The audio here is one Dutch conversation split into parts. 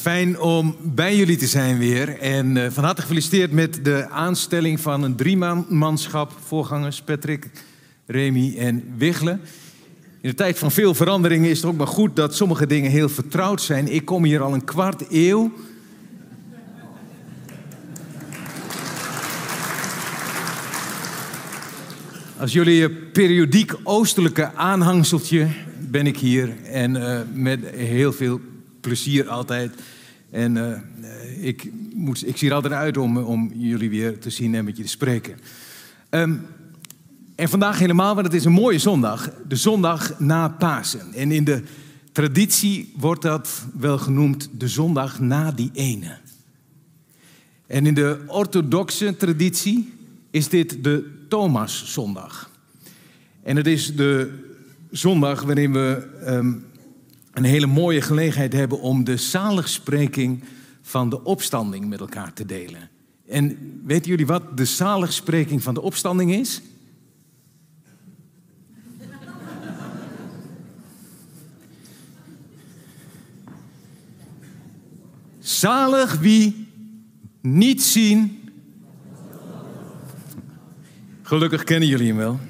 Fijn om bij jullie te zijn weer. En uh, van harte gefeliciteerd met de aanstelling van een driemanschap. Voorgangers Patrick, Remy en Wigle. In de tijd van veel veranderingen is het ook maar goed dat sommige dingen heel vertrouwd zijn. Ik kom hier al een kwart eeuw. Als jullie periodiek oostelijke aanhangseltje ben ik hier. En uh, met heel veel plezier altijd. En uh, ik, moet, ik zie er altijd uit om, om jullie weer te zien en met je te spreken. Um, en vandaag helemaal, want het is een mooie zondag. De zondag na Pasen. En in de traditie wordt dat wel genoemd de zondag na die ene. En in de orthodoxe traditie is dit de Thomaszondag. En het is de zondag waarin we um, een hele mooie gelegenheid hebben om de zaligspreking van de opstanding met elkaar te delen. En weten jullie wat de zaligspreking van de opstanding is? Zalig wie niet zien. Gelukkig kennen jullie hem wel.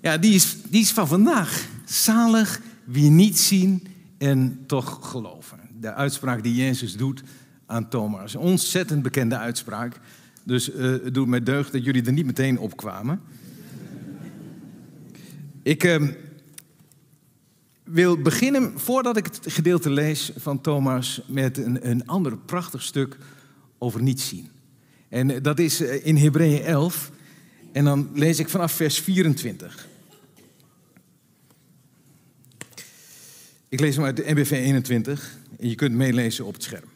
Ja, die is, die is van vandaag. Zalig wie niet zien en toch geloven. De uitspraak die Jezus doet aan Thomas. Een ontzettend bekende uitspraak. Dus uh, het doet mij deugd dat jullie er niet meteen op kwamen. Ik uh, wil beginnen, voordat ik het gedeelte lees van Thomas, met een, een ander prachtig stuk over niet zien. En dat is eh, in Hebreeën 11. En dan lees ik vanaf vers 24. Ik lees hem uit de NBV 21 en je kunt meelezen op het scherm.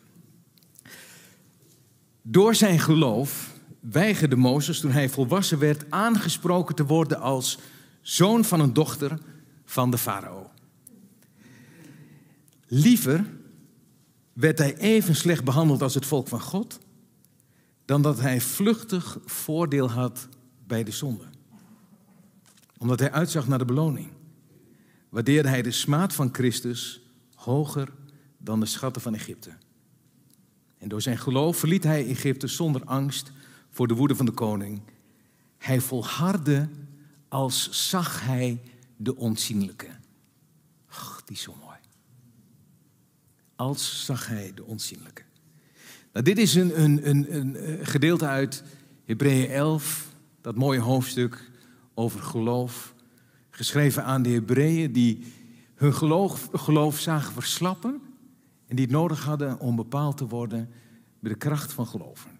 Door zijn geloof weigerde Mozes toen hij volwassen werd aangesproken te worden als zoon van een dochter van de farao. Liever werd hij even slecht behandeld als het volk van God, dan dat hij vluchtig voordeel had bij de zonde. Omdat hij uitzag naar de beloning waardeerde hij de smaad van Christus hoger dan de schatten van Egypte. En door zijn geloof verliet hij Egypte zonder angst voor de woede van de koning. Hij volhardde als zag hij de onzienlijke. Ach, die is zo mooi. Als zag hij de onzienlijke. Nou, dit is een, een, een, een gedeelte uit Hebreeën 11, dat mooie hoofdstuk over geloof geschreven aan de Hebreeën die hun geloof, geloof zagen verslappen en die het nodig hadden om bepaald te worden met de kracht van geloven.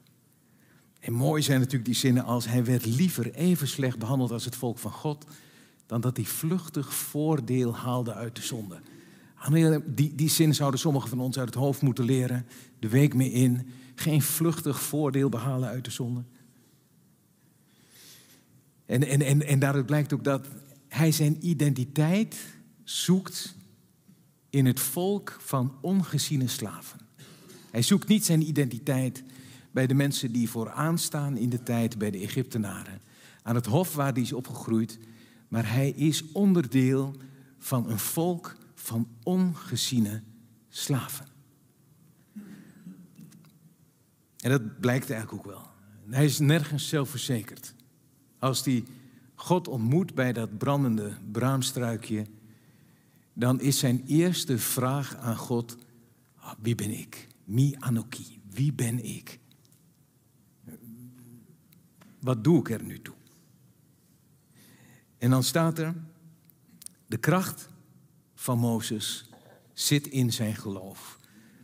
En mooi zijn natuurlijk die zinnen als hij werd liever even slecht behandeld als het volk van God, dan dat hij vluchtig voordeel haalde uit de zonde. Die, die zin zouden sommigen van ons uit het hoofd moeten leren, de week mee in. Geen vluchtig voordeel behalen uit de zonde. En, en, en, en daaruit blijkt ook dat hij zijn identiteit zoekt in het volk van ongeziene slaven. Hij zoekt niet zijn identiteit bij de mensen die vooraan staan in de tijd bij de Egyptenaren. Aan het hof waar hij is opgegroeid. Maar hij is onderdeel van een volk van ongeziene slaven. En dat blijkt eigenlijk ook wel. Hij is nergens zelfverzekerd. Als hij God ontmoet bij dat brandende braamstruikje, dan is zijn eerste vraag aan God: Wie ben ik? Mi Anoki, wie ben ik? Wat doe ik er nu toe? En dan staat er: De kracht van Mozes zit in zijn geloof.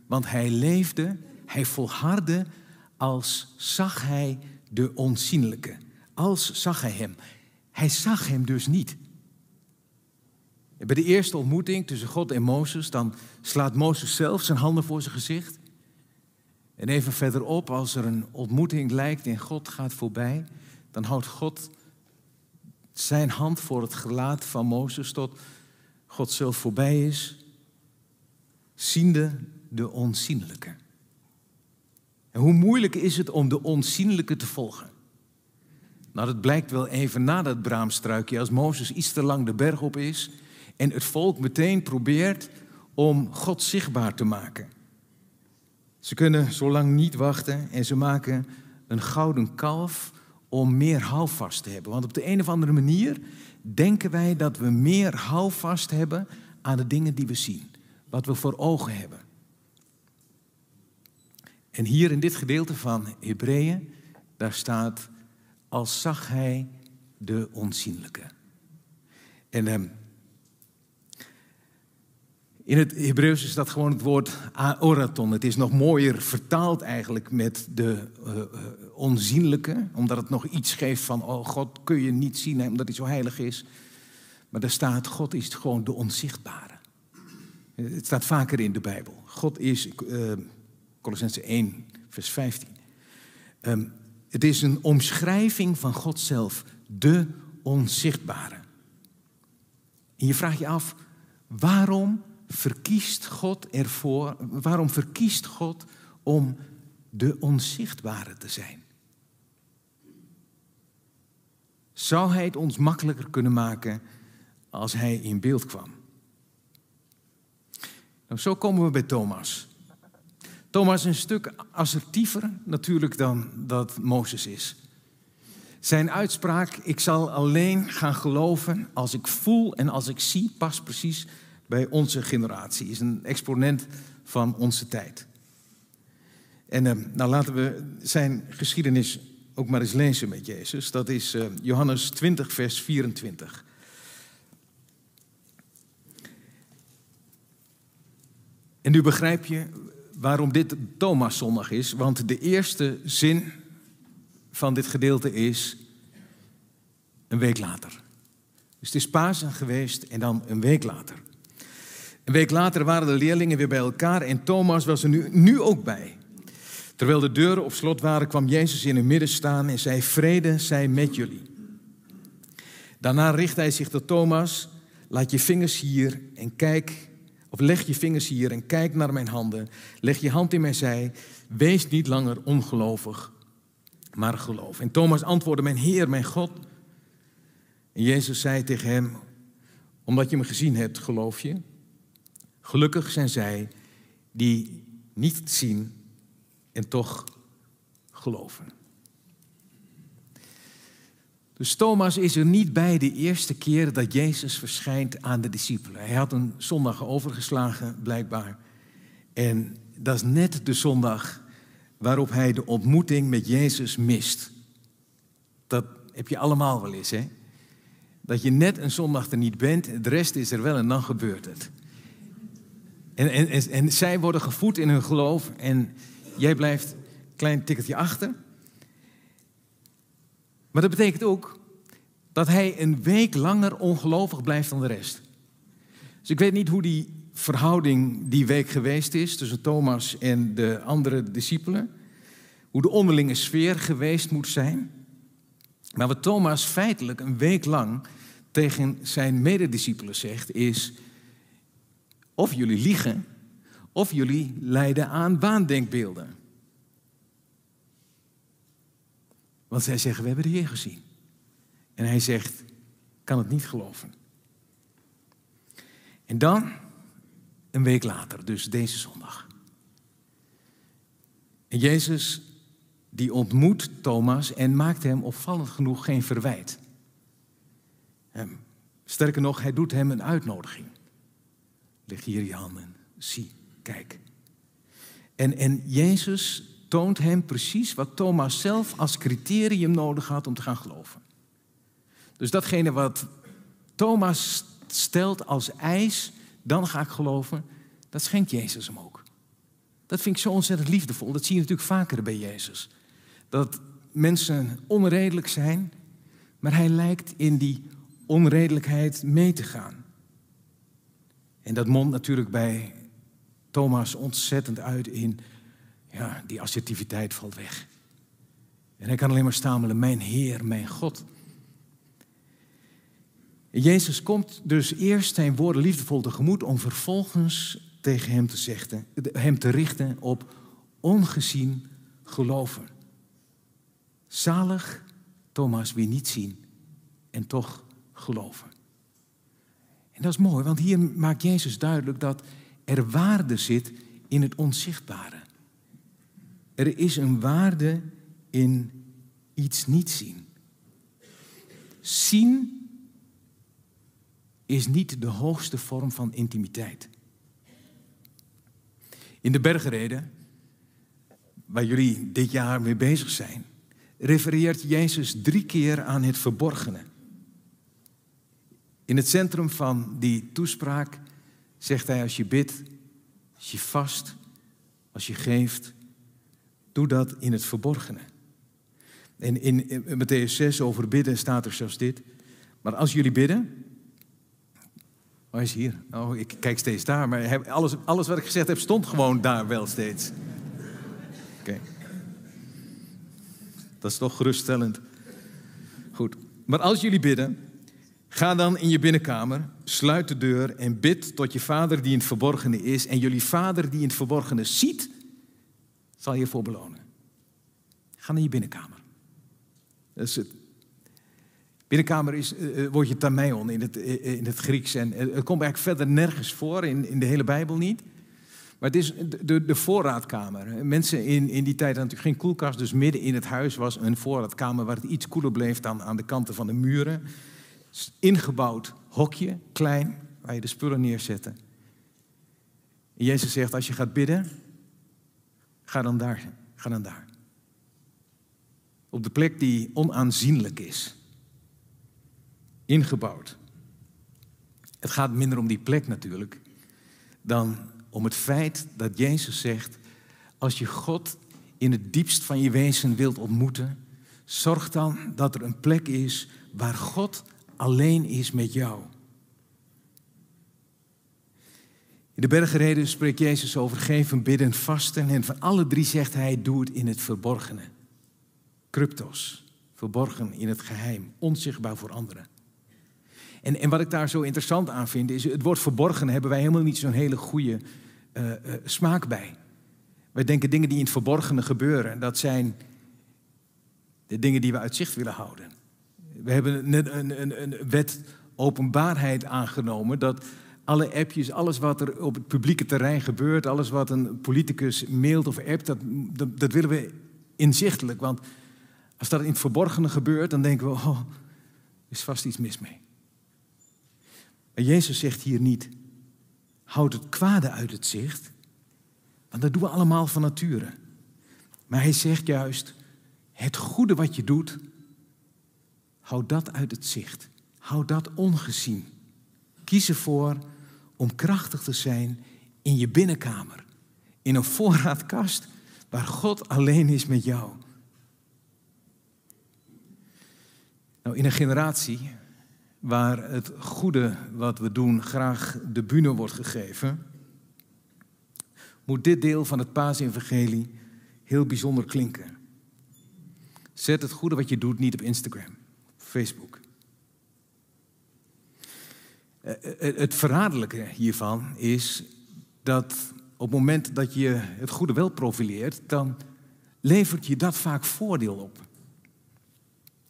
Want hij leefde, hij volhardde als zag hij de onzienlijke. Als zag hij hem. Hij zag hem dus niet. bij de eerste ontmoeting tussen God en Mozes, dan slaat Mozes zelf zijn handen voor zijn gezicht. En even verderop, als er een ontmoeting lijkt en God gaat voorbij, dan houdt God zijn hand voor het gelaat van Mozes tot God zelf voorbij is, ziende de onzienlijke. En hoe moeilijk is het om de onzienlijke te volgen? Nou, dat blijkt wel even na dat braamstruikje, als Mozes iets te lang de berg op is en het volk meteen probeert om God zichtbaar te maken. Ze kunnen zo lang niet wachten en ze maken een gouden kalf om meer houvast te hebben. Want op de een of andere manier denken wij dat we meer houvast hebben aan de dingen die we zien, wat we voor ogen hebben. En hier in dit gedeelte van Hebreeën, daar staat, als zag hij de onzienlijke. En eh, in het Hebreeuws is dat gewoon het woord aoraton. Het is nog mooier vertaald eigenlijk met de uh, onzienlijke, omdat het nog iets geeft van, oh God kun je niet zien omdat hij zo heilig is. Maar daar staat, God is gewoon de onzichtbare. Het staat vaker in de Bijbel. God is, uh, Colossense 1, vers 15. Um, ehm, het is een omschrijving van God zelf, de onzichtbare. En je vraagt je af, waarom verkiest God ervoor, waarom verkiest God om de onzichtbare te zijn? Zou Hij het ons makkelijker kunnen maken als Hij in beeld kwam? Nou, zo komen we bij Thomas. Thomas is een stuk assertiever natuurlijk dan dat Mozes is. Zijn uitspraak, ik zal alleen gaan geloven als ik voel en als ik zie, past precies bij onze generatie. Is een exponent van onze tijd. En uh, nou laten we zijn geschiedenis ook maar eens lezen met Jezus. Dat is uh, Johannes 20, vers 24. En nu begrijp je waarom dit Thomas-zondag is, want de eerste zin van dit gedeelte is een week later. Dus het is Pasen geweest en dan een week later. Een week later waren de leerlingen weer bij elkaar en Thomas was er nu, nu ook bij. Terwijl de deuren op slot waren, kwam Jezus in hun midden staan en zei: Vrede zij met jullie. Daarna richtte hij zich tot Thomas: Laat je vingers hier en kijk of leg je vingers hier en kijk naar mijn handen. Leg je hand in mijn zij. Wees niet langer ongelovig, maar geloof. En Thomas antwoordde: Mijn Heer, mijn God. En Jezus zei tegen hem: Omdat je me gezien hebt, geloof je. Gelukkig zijn zij die niet zien en toch geloven. Dus Thomas is er niet bij de eerste keer dat Jezus verschijnt aan de discipelen. Hij had een zondag overgeslagen, blijkbaar. En dat is net de zondag waarop hij de ontmoeting met Jezus mist. Dat heb je allemaal wel eens, hè? Dat je net een zondag er niet bent, de rest is er wel en dan gebeurt het. En, en, en, en zij worden gevoed in hun geloof en jij blijft een klein tikkeltje achter. Maar dat betekent ook dat hij een week langer ongelovig blijft dan de rest. Dus ik weet niet hoe die verhouding die week geweest is tussen Thomas en de andere discipelen. Hoe de onderlinge sfeer geweest moet zijn. Maar wat Thomas feitelijk een week lang tegen zijn medediscipelen zegt is... of jullie liegen, of jullie lijden aan waandenkbeelden. Want zij zeggen, we hebben de Heer gezien. En hij zegt, kan het niet geloven. En dan, een week later, dus deze zondag. En Jezus, die ontmoet Thomas en maakt hem opvallend genoeg geen verwijt. Sterker nog, hij doet hem een uitnodiging. Leg hier je handen, zie, kijk. En, en Jezus toont hem precies wat Thomas zelf als criterium nodig had om te gaan geloven. Dus datgene wat Thomas stelt als eis, dan ga ik geloven, dat schenkt Jezus hem ook. Dat vind ik zo ontzettend liefdevol. Dat zie je natuurlijk vaker bij Jezus. Dat mensen onredelijk zijn, maar hij lijkt in die onredelijkheid mee te gaan. En dat mondt natuurlijk bij Thomas ontzettend uit in ja, die assertiviteit valt weg. En hij kan alleen maar stamelen, mijn Heer, mijn God. Jezus komt dus eerst zijn woorden liefdevol tegemoet om vervolgens tegen hem te, zeggen, hem te richten op ongezien geloven. Zalig Thomas wie niet zien en toch geloven. En dat is mooi, want hier maakt Jezus duidelijk dat er waarde zit in het onzichtbare. Er is een waarde in iets niet zien. Zien is niet de hoogste vorm van intimiteit. In de bergreden, waar jullie dit jaar mee bezig zijn, refereert Jezus drie keer aan het verborgene. In het centrum van die toespraak zegt hij: Als je bidt, als je vast, als je geeft, doe dat in het verborgene. En in, Matthäus 6 over bidden staat er zelfs dit. Maar als jullie bidden, Waar is hier? Oh, ik kijk steeds daar, maar alles, alles wat ik gezegd heb stond gewoon daar wel steeds. Oké. Dat is toch geruststellend. Goed. Maar als jullie bidden, ga dan in je binnenkamer, sluit de deur en bid tot je vader die in het verborgene is. En jullie vader die in het verborgene ziet, zal je voor belonen. Ga naar je binnenkamer. Dat is het Binnenkamer is uh, woordje tameion in het, in het Grieks. En het komt eigenlijk verder nergens voor, in, in de hele Bijbel niet. Maar het is de, de voorraadkamer. Mensen in, in die tijd hadden natuurlijk geen koelkast, dus midden in het huis was een voorraadkamer waar het iets koeler bleef dan aan de kanten van de muren. Ingebouwd hokje, klein, waar je de spullen neerzette. En Jezus zegt, als je gaat bidden, ga dan daar. Ga dan daar. Op de plek die onaanzienlijk is ingebouwd. Het gaat minder om die plek natuurlijk dan om het feit dat Jezus zegt: als je God in het diepst van je wezen wilt ontmoeten, zorg dan dat er een plek is waar God alleen is met jou. In de bergreden spreekt Jezus over geven, bidden, vasten. En van alle drie zegt hij: doe het in het verborgene. Cryptos, verborgen in het geheim, onzichtbaar voor anderen. En, en wat ik daar zo interessant aan vind, is het woord verborgen hebben wij helemaal niet zo'n hele goede uh, uh, smaak bij. Wij denken dingen die in het verborgene gebeuren, dat zijn de dingen die we uit zicht willen houden. We hebben net een, een, een wet openbaarheid aangenomen dat alle appjes, alles wat er op het publieke terrein gebeurt, alles wat een politicus mailt of appt, dat, dat, willen we inzichtelijk. Want als dat in het verborgene gebeurt, dan denken we, oh, er is vast iets mis mee. Maar Jezus zegt hier niet, houd het kwade uit het zicht, want dat doen we allemaal van nature. Maar hij zegt juist, het goede wat je doet, houd dat uit het zicht. Houd dat ongezien. Kies ervoor om krachtig te zijn in je binnenkamer, in een voorraadkast waar God alleen is met jou. Nou, in een generatie waar het goede wat we doen graag de bühne wordt gegeven, moet dit deel van het paasevangelie heel bijzonder klinken. Zet het goede wat je doet niet op Instagram, Facebook. Eh, eh, het verraderlijke hiervan is dat op het moment dat je het goede wel profileert, dan levert je dat vaak voordeel op.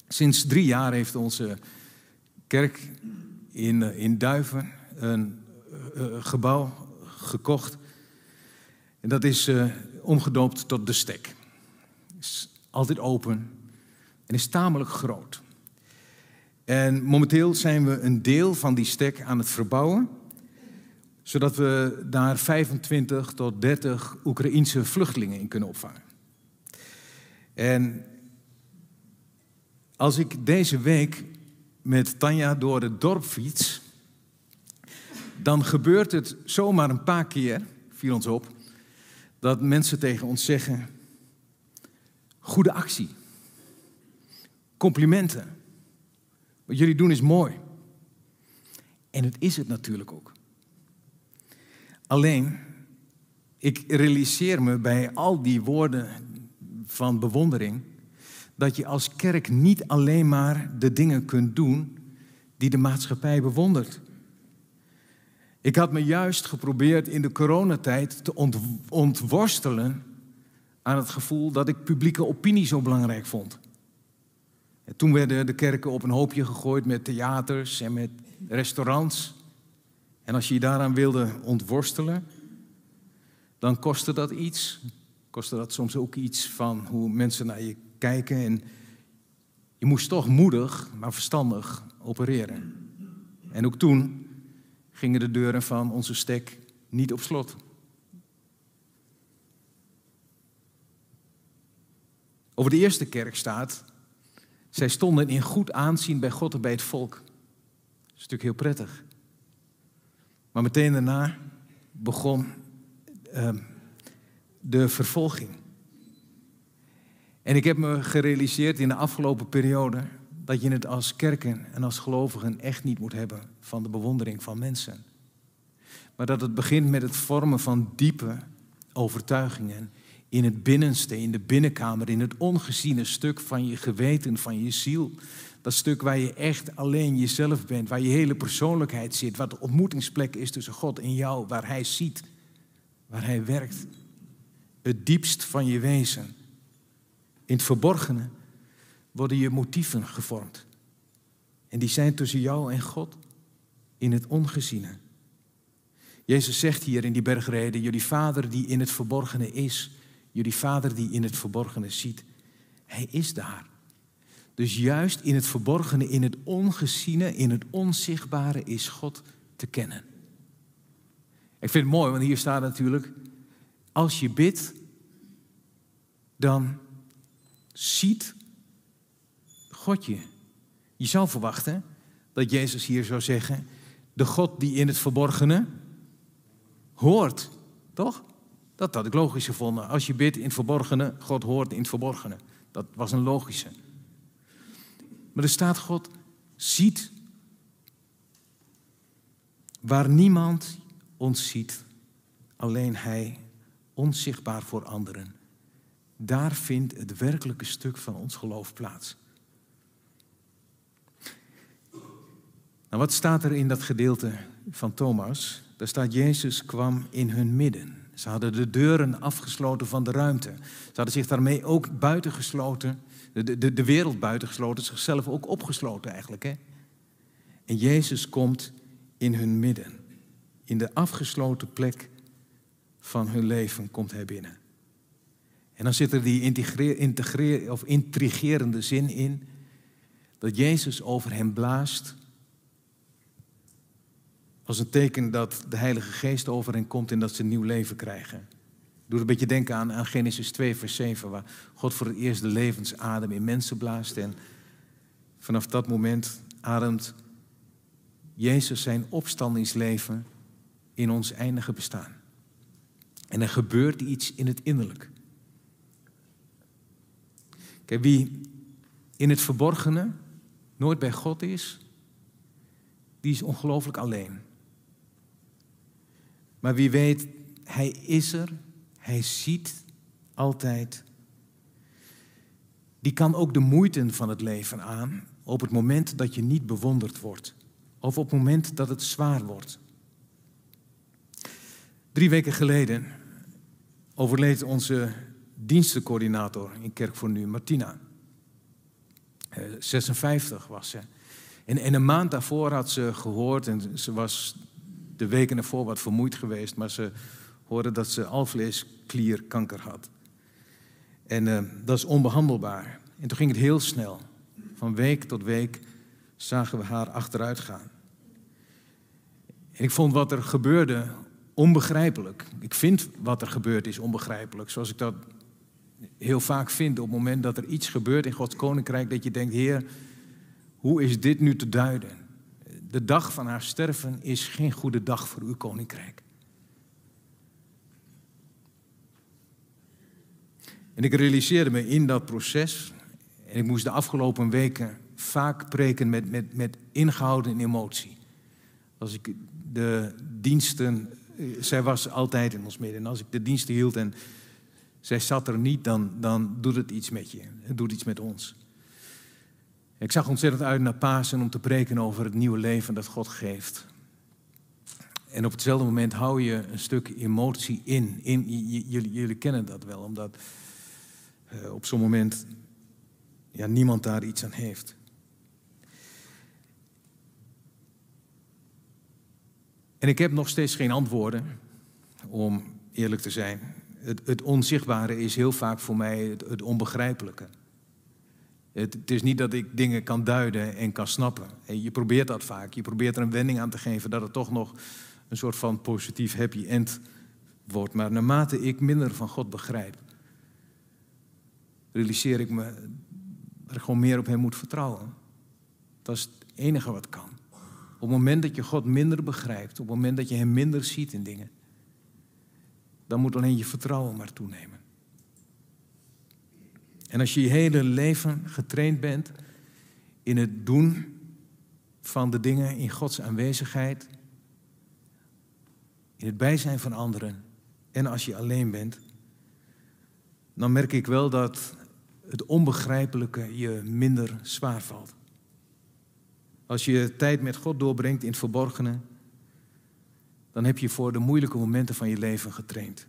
Sinds drie jaar heeft onze kerk in, eh, in Duiven een gebouw gekocht. En dat is omgedoopt tot de stek. Is altijd open en is tamelijk groot. En momenteel zijn we een deel van die stek aan het verbouwen, zodat we daar 25 tot 30 Oekraïense vluchtelingen in kunnen opvangen. En als ik deze week met Tanja door het dorp fiets, dan gebeurt het zomaar een paar keer, viel ons op, dat mensen tegen ons zeggen: Goede actie. Complimenten. Wat jullie doen is mooi. En het is het natuurlijk ook. Alleen, ik realiseer me bij al die woorden van bewondering dat je als kerk niet alleen maar de dingen kunt doen die de maatschappij bewondert. Ik had me juist geprobeerd in de coronatijd te ontworstelen aan het gevoel dat ik publieke opinie zo belangrijk vond. En toen werden de kerken op een hoopje gegooid met theaters en met restaurants. En als je je daaraan wilde ontworstelen, dan kostte dat iets. Kostte dat soms ook iets van hoe mensen naar je kijken. En je moest toch moedig, maar verstandig opereren. En ook toen gingen de deuren van onze stek niet op slot. Over de eerste kerk staat, zij stonden in goed aanzien bij God en bij het volk. Dat is natuurlijk heel prettig. Maar meteen daarna begon uh, de vervolging. En ik heb me gerealiseerd in de afgelopen periode dat je het als kerken en als gelovigen echt niet moet hebben van de bewondering van mensen. Maar dat het begint met het vormen van diepe overtuigingen in het binnenste, in de binnenkamer, in het ongeziene stuk van je geweten, van je ziel. Dat stuk waar je echt alleen jezelf bent, waar je hele persoonlijkheid zit, wat de ontmoetingsplek is tussen God en jou, waar Hij ziet, waar Hij werkt. Het diepst van je wezen. In het verborgene worden je motieven gevormd. En die zijn tussen jou en God in het ongeziene. Jezus zegt hier in die bergreden, jullie vader die in het verborgene is, jullie vader die in het verborgene ziet, hij is daar. Dus juist in het verborgene, in het ongeziene, in het onzichtbare is God te kennen. Ik vind het mooi, want hier staat natuurlijk, als je bidt, dan ziet God je. Je zou verwachten dat Jezus hier zou zeggen, de God die in het verborgene hoort, toch? Dat had ik logisch gevonden. Als je bidt in het verborgene, God hoort in het verborgene. Dat was een logische. Maar er staat God ziet waar niemand ons ziet, alleen Hij, onzichtbaar voor anderen. Daar vindt het werkelijke stuk van ons geloof plaats. Nou, wat staat er in dat gedeelte van Thomas? Daar staat Jezus kwam in hun midden. Ze hadden de deuren afgesloten van de ruimte. Ze hadden zich daarmee ook buitengesloten, de, de, de wereld buitengesloten, zichzelf ook opgesloten eigenlijk. Hè? En Jezus komt in hun midden. In de afgesloten plek van hun leven komt hij binnen. En dan zit er die integreer, of intrigerende zin in dat Jezus over hem blaast als een teken dat de Heilige Geest over hen komt en dat ze een nieuw leven krijgen. Doe een beetje denken aan, Genesis 2, vers 7, waar God voor het eerst de levensadem in mensen blaast. En vanaf dat moment ademt Jezus zijn opstandingsleven in ons eindige bestaan. En er gebeurt iets in het innerlijk. Kijk, wie in het verborgene nooit bij God is, die is ongelooflijk alleen. Maar wie weet, Hij is er, Hij ziet altijd. Die kan ook de moeite van het leven aan op het moment dat je niet bewonderd wordt. Of op het moment dat het zwaar wordt. Drie weken geleden overleed onze dienstencoördinator in Kerk voor Nu, Martina. 56 eh, was ze. En, en een maand daarvoor had ze gehoord, en ze was de weken ervoor wat vermoeid geweest, maar ze hoorden dat ze alvleesklierkanker had. En uh, dat is onbehandelbaar. En toen ging het heel snel. Van week tot week zagen we haar achteruit gaan. En ik vond wat er gebeurde onbegrijpelijk. Ik vind wat er gebeurd is onbegrijpelijk. Zoals ik dat heel vaak vind op het moment dat er iets gebeurt in Gods koninkrijk, dat je denkt, Heer, hoe is dit nu te duiden? De dag van haar sterven is geen goede dag voor uw koninkrijk. En ik realiseerde me in dat proces, en ik moest de afgelopen weken vaak preken met, met, met ingehouden emotie. Als ik de diensten zij was altijd in ons midden. En als ik de diensten hield en zij zat er niet, dan, dan doet het iets met je. Het doet iets met ons. Ik zag ontzettend uit naar Pasen om te preken over het nieuwe leven dat God geeft. En op hetzelfde moment hou je een stuk emotie in. in jullie, jullie kennen dat wel, omdat uh, op zo'n moment ja, niemand daar iets aan heeft. En ik heb nog steeds geen antwoorden, om eerlijk te zijn. Het, het onzichtbare is heel vaak voor mij het onbegrijpelijke. Het, is niet dat ik dingen kan duiden en kan snappen. En je probeert dat vaak. Je probeert er een wending aan te geven dat het toch nog een soort van positief happy end wordt. Maar naarmate ik minder van God begrijp, realiseer ik me dat ik gewoon meer op Hem moet vertrouwen. Dat is het enige wat kan. Op het moment dat je God minder begrijpt, op het moment dat je Hem minder ziet in dingen, dan moet alleen je vertrouwen maar toenemen. En als je je hele leven getraind bent in het doen van de dingen in Gods aanwezigheid, in het bijzijn van anderen en als je alleen bent, dan merk ik wel dat het onbegrijpelijke je minder zwaar valt. Als je tijd met God doorbrengt in het verborgene, dan heb je voor de moeilijke momenten van je leven getraind.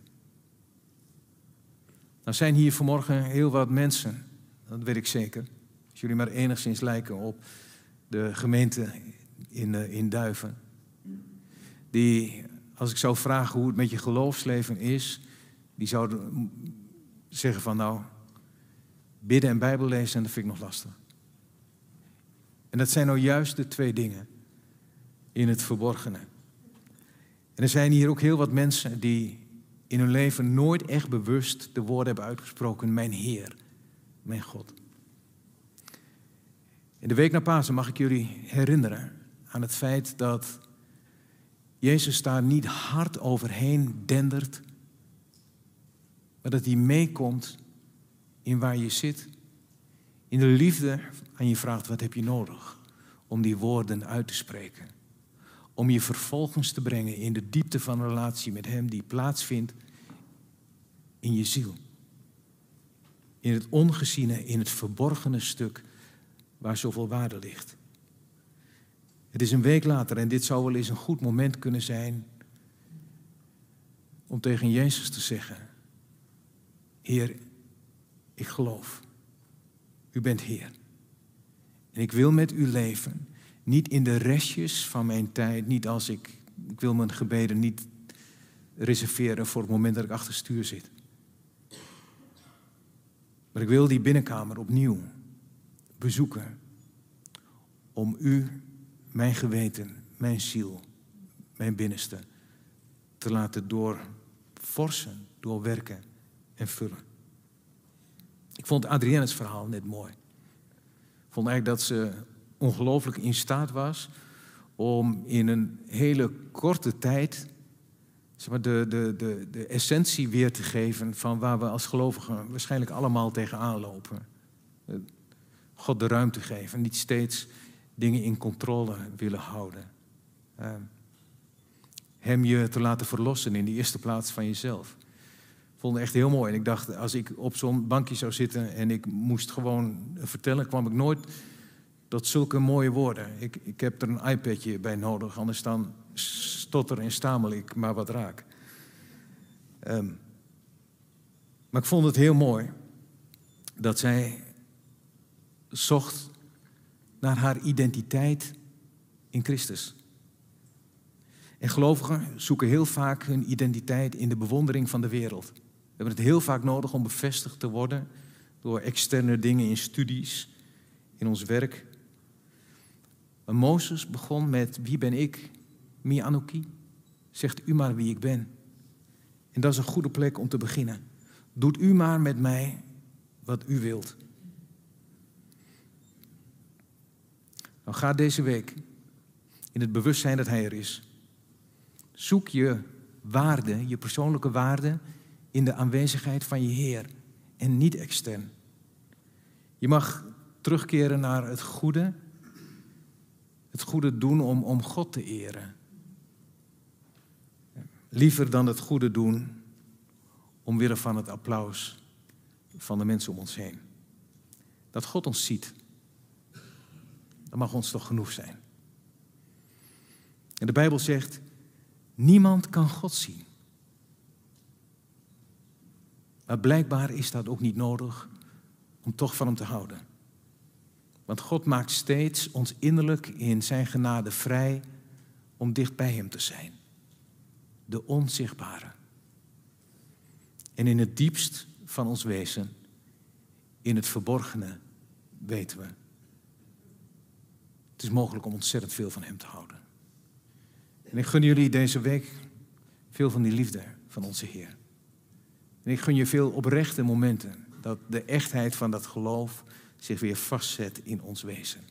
Nou zijn hier vanmorgen heel wat mensen, dat weet ik zeker. Als jullie maar enigszins lijken op de gemeente in, eh, in Duiven. Die, als ik zou vragen hoe het met je geloofsleven is, die zouden zeggen van nou, bidden en Bijbel lezen, dat vind ik nog lastig. En dat zijn nou juist de twee dingen in het verborgene. En er zijn hier ook heel wat mensen die in hun leven nooit echt bewust de woorden hebben uitgesproken: Mijn Heer, mijn God. In de week na Pasen mag ik jullie herinneren aan het feit dat Jezus daar niet hard overheen dendert, maar dat hij meekomt in waar je zit. In de liefde aan je vraagt, wat heb je nodig om die woorden uit te spreken? Om je vervolgens te brengen in de diepte van een relatie met Hem die plaatsvindt in je ziel. In het ongeziene, in het verborgene stuk waar zoveel waarde ligt. Het is een week later en dit zou wel eens een goed moment kunnen zijn om tegen Jezus te zeggen: Heer, ik geloof. U bent Heer. En ik wil met u leven. Niet in de restjes van mijn tijd. Niet als ik. Ik wil mijn gebeden niet reserveren voor het moment dat ik achter stuur zit. Maar ik wil die binnenkamer opnieuw bezoeken. Om u, mijn geweten, mijn ziel, mijn binnenste te laten doorforsen, doorwerken en vullen. Ik vond Adrienne's verhaal net mooi. Ik vond eigenlijk dat ze ongelooflijk in staat was om in een hele korte tijd zeg maar, de, de, de, de essentie weer te geven van waar we als gelovigen waarschijnlijk allemaal tegenaan lopen. God de ruimte geven, niet steeds dingen in controle willen houden. Ehm, hem je te laten verlossen in de eerste plaats van jezelf vond het echt heel mooi. En ik dacht, als ik op zo'n bankje zou zitten en ik moest gewoon vertellen, kwam ik nooit tot zulke mooie woorden. Ik, ik heb er een iPadje bij nodig, anders dan stotter en stamel ik maar wat raak. Ehm, maar ik vond het heel mooi dat zij zocht naar haar identiteit in Christus. En gelovigen zoeken heel vaak hun identiteit in de bewondering van de wereld. We hebben het heel vaak nodig om bevestigd te worden door externe dingen in studies, in ons werk. Maar Mozes begon met wie ben ik? Mi. Zegt u maar wie ik ben. En dat is een goede plek om te beginnen. Doet u maar met mij wat u wilt. Nou, ga deze week in het bewustzijn dat Hij er is. Zoek je waarde, je persoonlijke waarde in de aanwezigheid van je Heer en niet extern. Je mag terugkeren naar het goede, het goede doen om, om God te eren. liever dan het goede doen omwille van het applaus van de mensen om ons heen. Dat God ons ziet, dat mag ons toch genoeg zijn. En de Bijbel zegt, niemand kan God zien. Maar blijkbaar is dat ook niet nodig om toch van Hem te houden. Want God maakt steeds ons innerlijk in Zijn genade vrij om dicht bij Hem te zijn. De onzichtbare. En in het diepst van ons wezen, in het verborgene, weten we. Het is mogelijk om ontzettend veel van Hem te houden. En ik gun jullie deze week veel van die liefde van onze Heer. En ik gun je veel oprechte momenten dat de echtheid van dat geloof zich weer vastzet in ons wezen.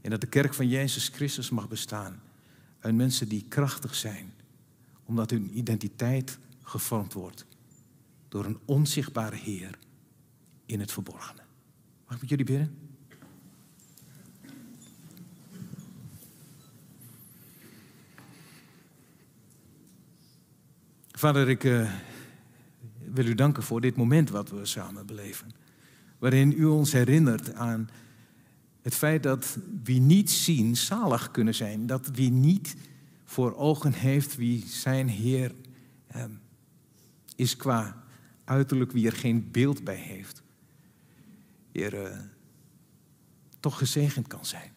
En dat de kerk van Jezus Christus mag bestaan uit mensen die krachtig zijn, omdat hun identiteit gevormd wordt door een onzichtbare Heer in het verborgene. Mag ik met jullie bidden? Vader, ik uh, wil u danken voor dit moment wat we samen beleven. Waarin u ons herinnert aan het feit dat wie niet zien zalig kunnen zijn. Dat wie niet voor ogen heeft wie zijn Heer eh, is qua uiterlijk, wie er geen beeld bij heeft. Heer, uh, toch gezegend kan zijn.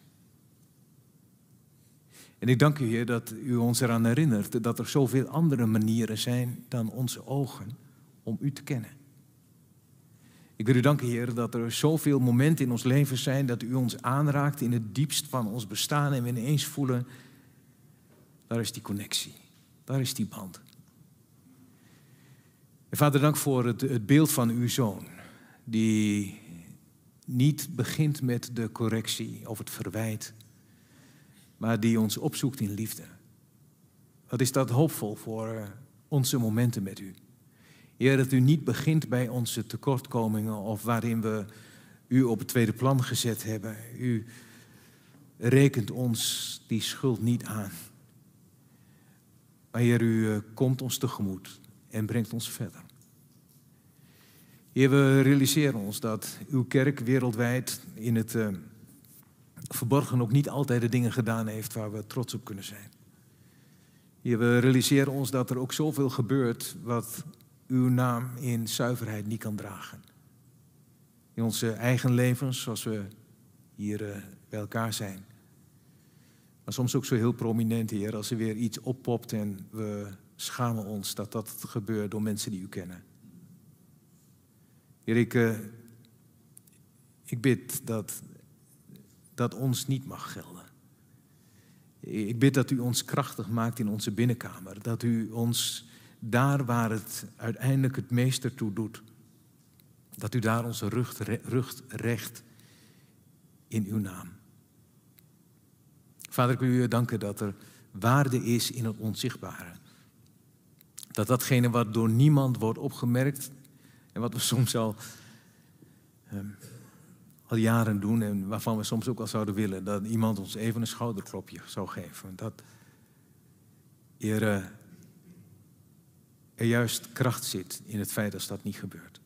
En ik dank u, Heer, dat u ons eraan herinnert dat er zoveel andere manieren zijn dan onze ogen om u te kennen. Ik wil u danken, Heer, dat er zoveel momenten in ons leven zijn dat u ons aanraakt in het diepst van ons bestaan en we ineens voelen, daar is die connectie, daar is die band. Vader, dank voor het, het beeld van uw zoon, die niet begint met de correctie of het verwijt, maar die ons opzoekt in liefde. Wat is dat hoopvol voor eh, onze momenten met u? Heer, dat u niet begint bij onze tekortkomingen of waarin we u op het tweede plan gezet hebben. U rekent ons die schuld niet aan. Maar Heer, u eh, komt ons tegemoet en brengt ons verder. Heer, we realiseren ons dat uw kerk wereldwijd in het uh, verborgen ook niet altijd de dingen gedaan heeft waar we trots op kunnen zijn. Heer, we realiseren ons dat er ook zoveel gebeurt wat uw naam in zuiverheid niet kan dragen. In onze eigen levens, zoals we hier uh, bij elkaar zijn. Maar soms ook zo heel prominent, Heer, als er weer iets oppopt en we schamen ons dat dat gebeurt door mensen die u kennen. Heer, ik, uh, ik bid dat dat ons niet mag gelden. Ik bid dat u ons krachtig maakt in onze binnenkamer. Dat u ons daar waar het uiteindelijk het meeste toe doet, dat u daar onze rug, rug recht in uw naam. Vader, ik wil u danken dat er waarde is in het onzichtbare. Dat datgene wat door niemand wordt opgemerkt en wat we soms al, um, al jaren doen en waarvan we soms ook al zouden willen, dat iemand ons even een schouderklopje zou geven. Dat, Heer, er juist kracht zit in het feit dat dat niet gebeurt.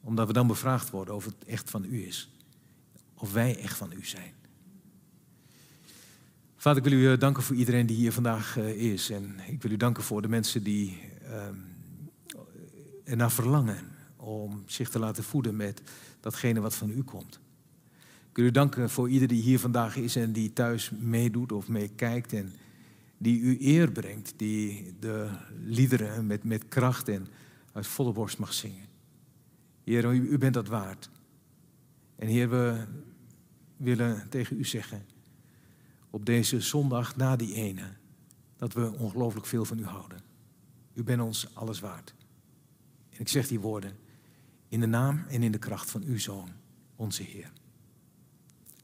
Omdat we dan bevraagd worden of het echt van u is. Of wij echt van u zijn. Vader, ik wil u eh, danken voor iedereen die hier vandaag eh, is. En ik wil u danken voor de mensen die uh, ernaar verlangen om zich te laten voeden met datgene wat van u komt. Ik wil u danken voor ieder die hier vandaag is en die thuis meedoet of meekijkt en die u eer brengt, die de liederen met, met kracht en uit volle borst mag zingen. Heer, u, u bent dat waard. En Heer, we willen tegen u zeggen, op deze zondag na die ene, dat we ongelooflijk veel van u houden. U bent ons alles waard. En ik zeg die woorden in de naam en in de kracht van uw Zoon, onze Heer.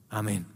Amen.